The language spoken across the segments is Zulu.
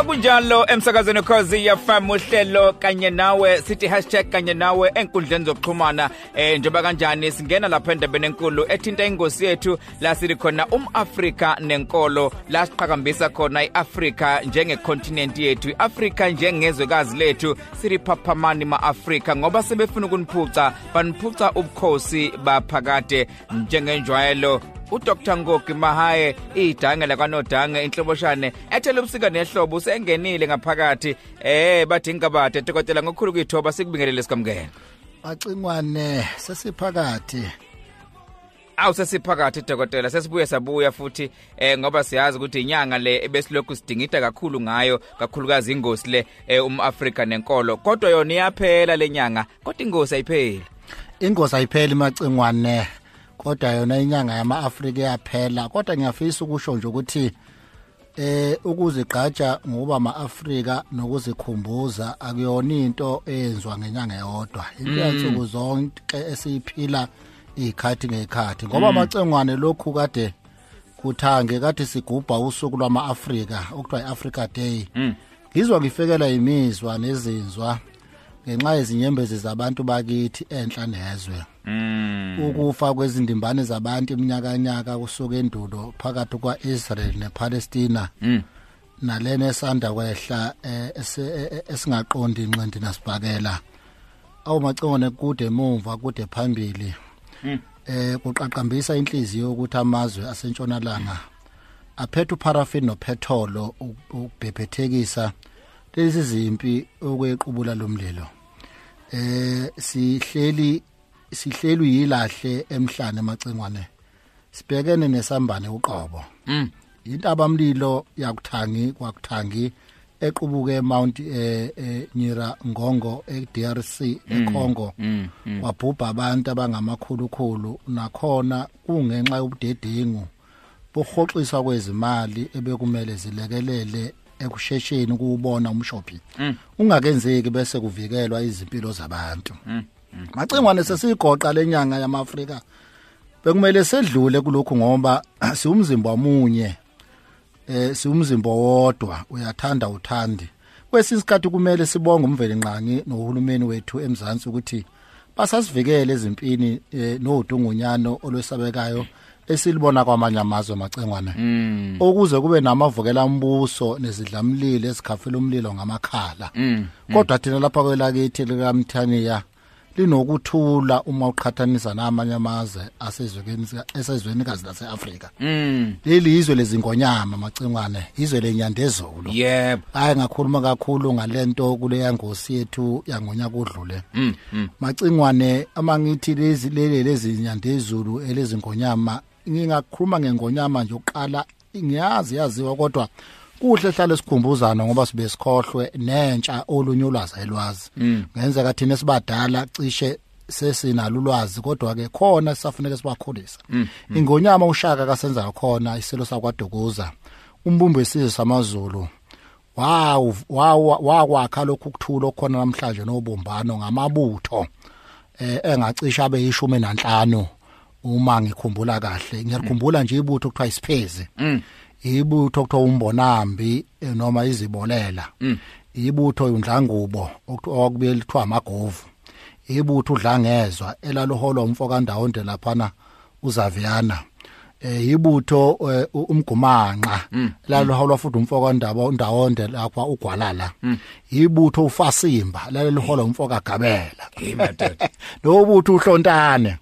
njengoba kunjalo emsakazweni cause yafam uhlelo kanye nawe sithi hashtag kanye nawe enkundleni zokuxhumana. Eh njengoba kanjani? Singena lapha endabeni enkulu ethinta ingosi yethu la sithi khona umAfrika nenkolo la siqhakambisa khona iAfrika njengecontinent yethu iAfrika njengezwekazi lethu. Sithi phaphamani maAfrika ngoba sebefuna ukuniphuca baniphuca ubukhosi baphakade njengenjwayelo uDr. Ngogi Mahaye idange lakanodange inhloboshane ethele ubusika nehlobo usengenile ngaphakathi. Eh bathi ngikabade dokotela ngokukhulu kuyithoba sikubingelele sikamngene bacingwane sesiphakathi. Awu sesiphakathi dokotela sesibuye sabuya futhi eh ngoba siyazi ukuthi inyanga le ebesilokhu sidingida kakhulu ngayo kakhulukazi ingosi le eh, umAfrika nenkolo. Kodwa yona iyaphela lenyanga kodwa ingosi ayipheli. Ingozi ayipheli macingwane kodwa yona inyanga yama-afrika yaphela kodwa ngiyafisa ukusho nje ukuthi eh ukuzigqaja ngoba ma-Afrika nokuzikhumbuza akuyona into eyenziwa ngenyanga eyodwa. Into yansuku zonke esiyiphila ikhathi ngekhathi ngoba macengwane lokhu kade kuthange kade sigubha usuku lwama-Afrika okuthiwa i-Africa Day. Ngizwa ngifekela imizwa nezinzwa ngenxa yezinyembezi zabantu bakithi enhla nezwe. Ukufa kwezindimbane zabantu iminyakanyaka kusuka endulo phakathi kwa-Israel nePalestina. Nalena esanda kwehla eh, ese- eh, esingaqondi inqindi nasibhakela. Awumacone kude emuva kude phambili. Eh kuqaqambisa inhliziyo ukuthi amazwe asentshonalanga aphethe uparafin nophetholo ukubhebhethekisa lezi zimpi okwequbula lomlilo. Eh sihleli sihlelu yilahle emhlane emacengwane sibhekene nesambane uqobo. Mm. Intabamlilo yakuthangi kwakuthangi equbuke eMount eh, eh Nyira Ngongo eDRC eCongo mm. wabhubha abantu abangamakhulukhulu. Nakhona kungenxa yobudedengu bohoxiswa kwezimali ebekumele zilekelele ekushesheni kuwubona umshophi Mm. ungakenzeki bese kuvikelwa izimpilo zabantu. Macingwane sesigoqa lenyanga yamaAfrika. Bekumele sedlule kulokhu ngoba siwumzimba wamunye eh siwumzimba wodwa uyathanda uthandi. Kwesinye isikhathi kumele sibonge umveli nqangi nohulumeni wethu emzansi ukuthi basasivikele ezimpini eh, nodungunyano olwesabekayo esilibona kwamanye amazwe macengwane mm. Okuze kube namavukela mbuso nezidlamlilo ezikhafela umlilo ngamakhala. Mm. Kodwa thina lapha kwelakithi likamthaniya linokuthula uma uqhathanisa namanye amazwe asezweni esezweni kazi laseAfrika mm. Leli izwe lezingonyama macingwane izwe lenyandezulu yebo hayi ngakhuluma kakhulu ngalento kule yangosi yethu yangonyaka odlule mm mm. Macingwane amangithi lezi lele lezinyandezulu elezingonyama ngingakhuluma ngengonyama nje oqala ngiyazi yaziwa kodwa kuhle hlale sikhumbuzana ngoba sibe sikhohlwe nentsha olunye ulwazi ayilwazi. Ngenzeka thina sibadala cishe sesinalo ulwazi kodwa ke khona sisafuneka sibakhulisa ingonyama ushaka kasenza khona isilo sakwaDokuza umbumbo wesizwe samaZulu wow wakwakha lokhu kuthula okhona namhlanje nobumbano ngamabutho eh engacisha abe yishumi nanhlanu uma ngikhumbula kahle. Ngiyakhumbula nje ibutho okuthiwa isiphezi. Mm. Ibutho okuthiwa umbonambi eh, noma izibolela ibutho undlangubo okubiyela kuthiwa amagovu ibutho udlangezwa elaluholwa umfokandawonde laphana uzaviyana eh ibutho eh, umgumanqa laluholwa futhi umfokandaba undawonde lapha ugwalala ibutho ufasimba laluholwa umfokagabela imadoda lobutho uhlontane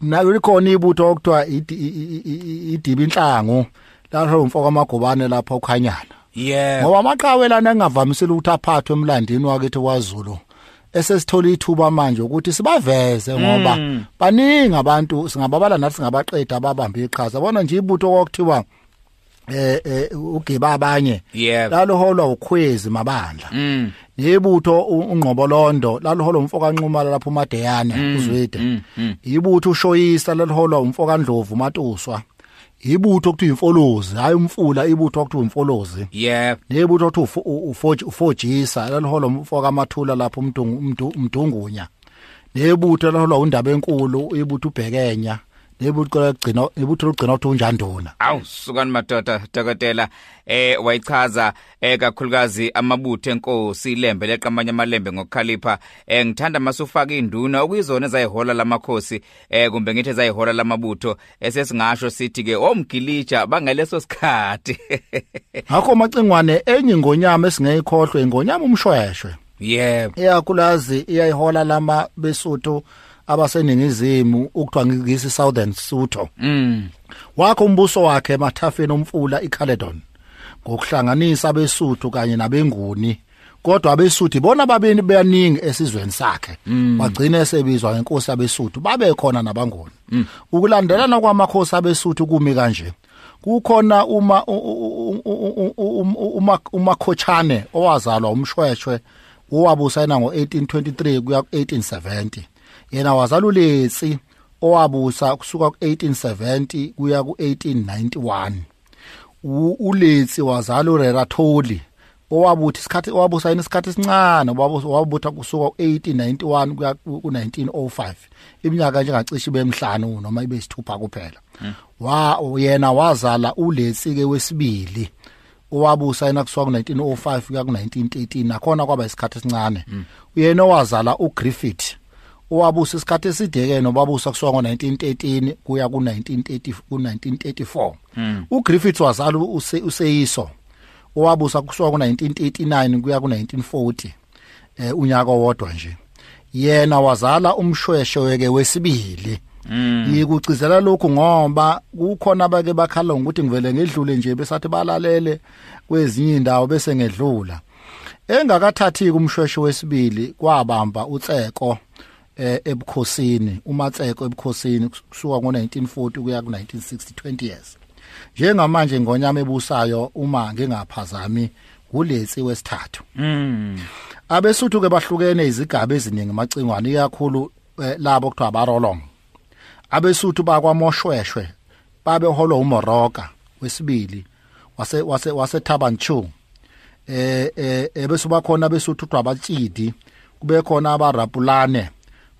nayo likhona ibutho okuthiwa idibi inhlangu lapho umfoko amagobane lapha ukhanyana. Yebo ngoba amaqhawe lana engavamisile ukuthi aphathwe emlandini wakithi kwaZulu esesithola ithuba manje ukuthi sibaveze ngoba baningi abantu singababala nathi singabaqeda ababambe iqhaza. Bona nje ibutho okuthiwa eh eh ugiba abanye yebo laluholwa ukhwezi mabandla. Mm yibutho u- ungqobolondo laluholwa umfoka nqumala lapho umadeyane uzwide. Mm, mm. yibutho ushoyisa laluholwa umfoka ndlovu matuswa. Yibutho okuthiwa imfolozi. Hayi umfula ibutho okuthiwa imfolozi. Yebo nebutho okuthiwa ufu- ufoji- ufojisa laluholwa umfoka amathula lapho umdungu umdu- umdungunya. Nebutho laluholwa undaba enkulu ibutho ubhekenya. Nebutho lagcina ibutho lugcina uthi unjanduna awu sukani madoda dokotela. Eh wayichaza eh kakhulukazi amabutho enkosi ilembe leqamanye amalembe ngokukhalipha. Eh ngithanda masufaka induna okuyizona ezayihola lamakhosi eh kumbe ngithi ezayihola lamabutho esesingasho sithi ke omgilija bangaleso sikhathi. Ngakho macingwane enye ngonyama esingeyikhohlwe ingonyama umshweshwe. Yebo. Iyakulazi iyayihola lama besuthu abaseningizimu ukuthiwa ngisi Southern Sotho. Mm. Wakho umbuso wakhe emathafeni omfula iCaledon ngokuhlanganisa abesuthu kanye nabenguni kodwa abesuthu bona babeni beyaningi esizweni sakhe. Wagcina esebizwa ngenkosi abesuthu babe khona nabangoni. Ukulandelana kwamakhosi abesuthu kumi kanje kukhona uma uma umakhochane owazalwa umshweshwe owabusana ngo1823 kuya ku1870 yena wazala uletsi owabusa kusuka ku1870 kuya ku1891 uletsi wazala ureratholi owabuthi isikhathi owabusa yini isikhathi esincane wabutha kusuka ku1891 kuya ku1905 iminyaka njengacishe bemhlanu noma ibe isithupha kuphela. Wa yena wazala uletsi ke wesibili owabusa yena kusuka ku1905 kuya ku1913 nakhona kwaba isikhathi esincane. Uyena owazala uGriffith owabusa isikhathi esideke nobabusa kusuka ngo1913 kuya ku1930 ku1934 uGriffith wazala useyiso owabusa kusuka ku1939 kuya ku1940 eh unyaka owodwa nje. Yena wazala umshweshe weke wesibili. Yikucizela lokhu ngoba kukhona abake bakhala ngokuthi ngivele ngedlule nje besathi balalele kwezinye indawo bese ngedlula. Engakathathi kumshweshe wesibili kwabamba utseko. eh ebukhosini umatseko ebukhosini kusuka ngo1940 kuya ku1960 20 years. Njengamanje ngonyama ebusayo uma ngingaphazami kuletsi wesithathu. Mm. Abesuthu ke bahlukene izigaba eziningi macingwane ikakhulu eh, labo kuthiwa barolong abesuthu bakwamoshweshwe babeholwa umoroka wesibili wase wase wasethabanchu. Eh eh bese bakhona besuthu kuthiwa abatshidi kube khona abarapulane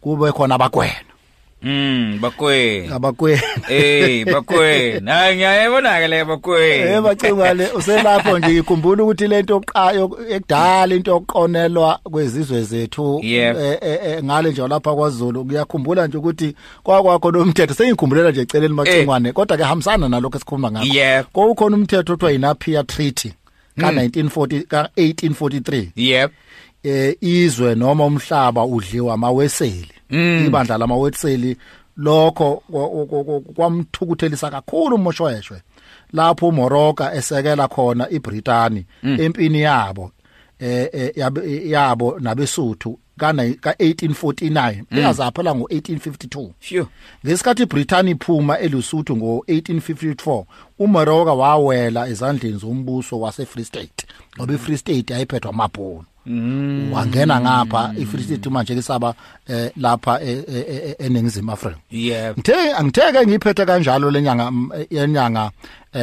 kube khona abagwena mm bakwe abagwena eh bakwe na ngiyayibona ke le bakwe Eh bacingwane uselapho nje ikhumbula ukuthi lento oqayo ekudala into yokuqonelwa kwezizwe zethu Yep. eh, eh, eh, ngale nje lapha kwaZulu. Ngiyakhumbula nje ukuthi kwakwakho nomthetho sengikhumbula nje eceleni macingwane kodwa ke hambisana nalokho esikhuluma ngakho. Yep. kokukhona umthetho othiwa inapia treaty ka 1940 ka 1843 yep. Eh izwe noma umhlaba udliwa amaweseli. Mm. ibandla lamaweseli lokho kwa- kwa- kwa- kwamthukuthelisa kakhulu umoshweshwe lapho uMoroka esekela khona iBritani empini yabo eh eh, yabo nabesuthu ka 1849 beyazaphela ngo1852 sure ngesikhathi iBritani iphuma eLesotho ngo1854 uMoroka wawela ezandleni zombuso waseFree State ngoba iFree State yayiphethwa amabhunu. Wangena ngapha iFree State manje kesaba eh, lapha eh, eh, eh, eningizimu Afrika. Ngithe angitheke ngiyiphethe kanjalo lenyanga mm, yenyanga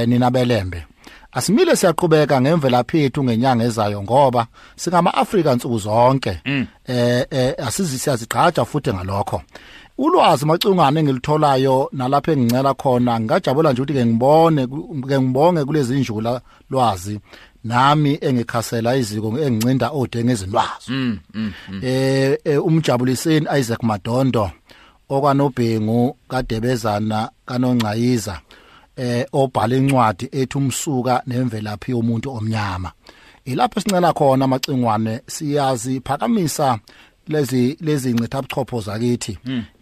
ninabelembe asimile siyaqhubeka ngemvelaphi yethu ngenyanga ezayo ngoba singama Afrika nsuku zonke. Eh eh asizi siyazigqaja futhi ngalokho. Ulwazi macungane engilitholayo nalapho engicela khona ngajabula nje ukuthi ke ngibone ku- ke ngibonge kulezi njula lwazi nami engikhasela iziko engincinda odenge ezinlwazi eh eh, umjabuliseni Isaac Madondo okwanobhengu kadebezana kanongcayiza eh obhala incwadi ethi umsuka nemvelaphi yomuntu omnyama. Ilapho sincela khona amacingwane siyazi phakamisa lezi lezi incithabuchopho zakithi.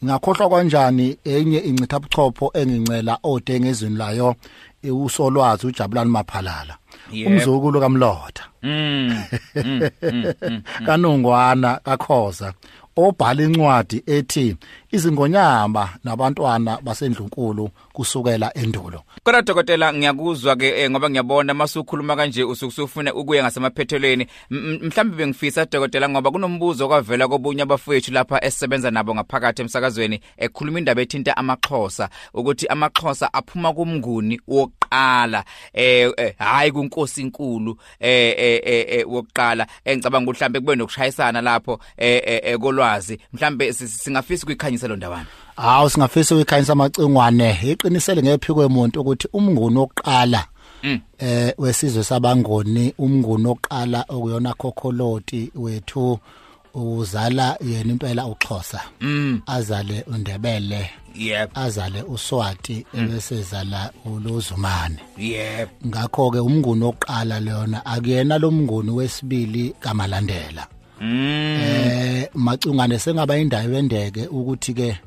Ngakhohlwa kanjani enye incithabuchopho engincela odenge ezweni layo? Usolwazi ujabulani maphalala. Umzukulu kamlotha. Mm kanongwana kakhoza. Obhala incwadi ethi izingonyama nabantwana basendlunkulu kusukela endulo. Kodwa dokotela ngiyakuzwa ke eh, ngoba ngiyabona masukhuluma kanje usukusufuna ukuya ngasemaphethelweni. M- m- mhlawumbe bengifisa dokotela ngoba kunombuzo kwavela kobunye abafowethu lapha esisebenza nabo ngaphakathi emsakazweni ekhuluma indaba ethinta amaXhosa ukuthi amaXhosa aphuma kumnguni wokuqala eh eh, hayi kunkosi inkulu eh eh eh, eh wokuqala. Engicabanga ukuthi mhlambe kube nokushayisana lapho eh kolwazi. Mhlambe si- singafisa ukuyikhanyisa lo ndawana Hawu singafisa ukukhanyisa amacingwane. Iqinisele ngephiko emuntu ukuthi umnguni oqala eh wesizwe sabangoni umnguni oqala okuyona kokholoti wethu uzala yena impela uXhosa. Azale undebele. Yep. Azale uswati bese zala ulozumane. Yep. Ngakho ke umnguni oqala leyona akuyena lo mnguni wesibili kamalandela. Mm. Eh macungane sengaba indawo endeke ukuthi ke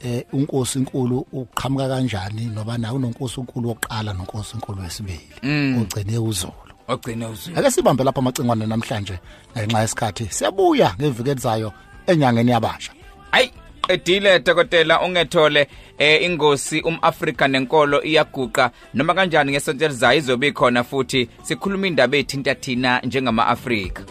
eh unkosi inkulu uqhamuka kanjani noba na unonkosi inkulu oqala nonkosi inkulu wesibili. Ugcine uzulu ogcina uzulu ake sibambe lapha amacingwane namhlanje ngenxa yesikhathi. Siyabuya ngeviki elizayo enyangeni yabasha. Ay qedile dokotela ungethole eh ingosi umAfrika nenkolo iyaguqa. Noma kanjani ngesonto elizayo izobe ikhona futhi sikhuluma indaba ethinta thina njengama Afrika Africa.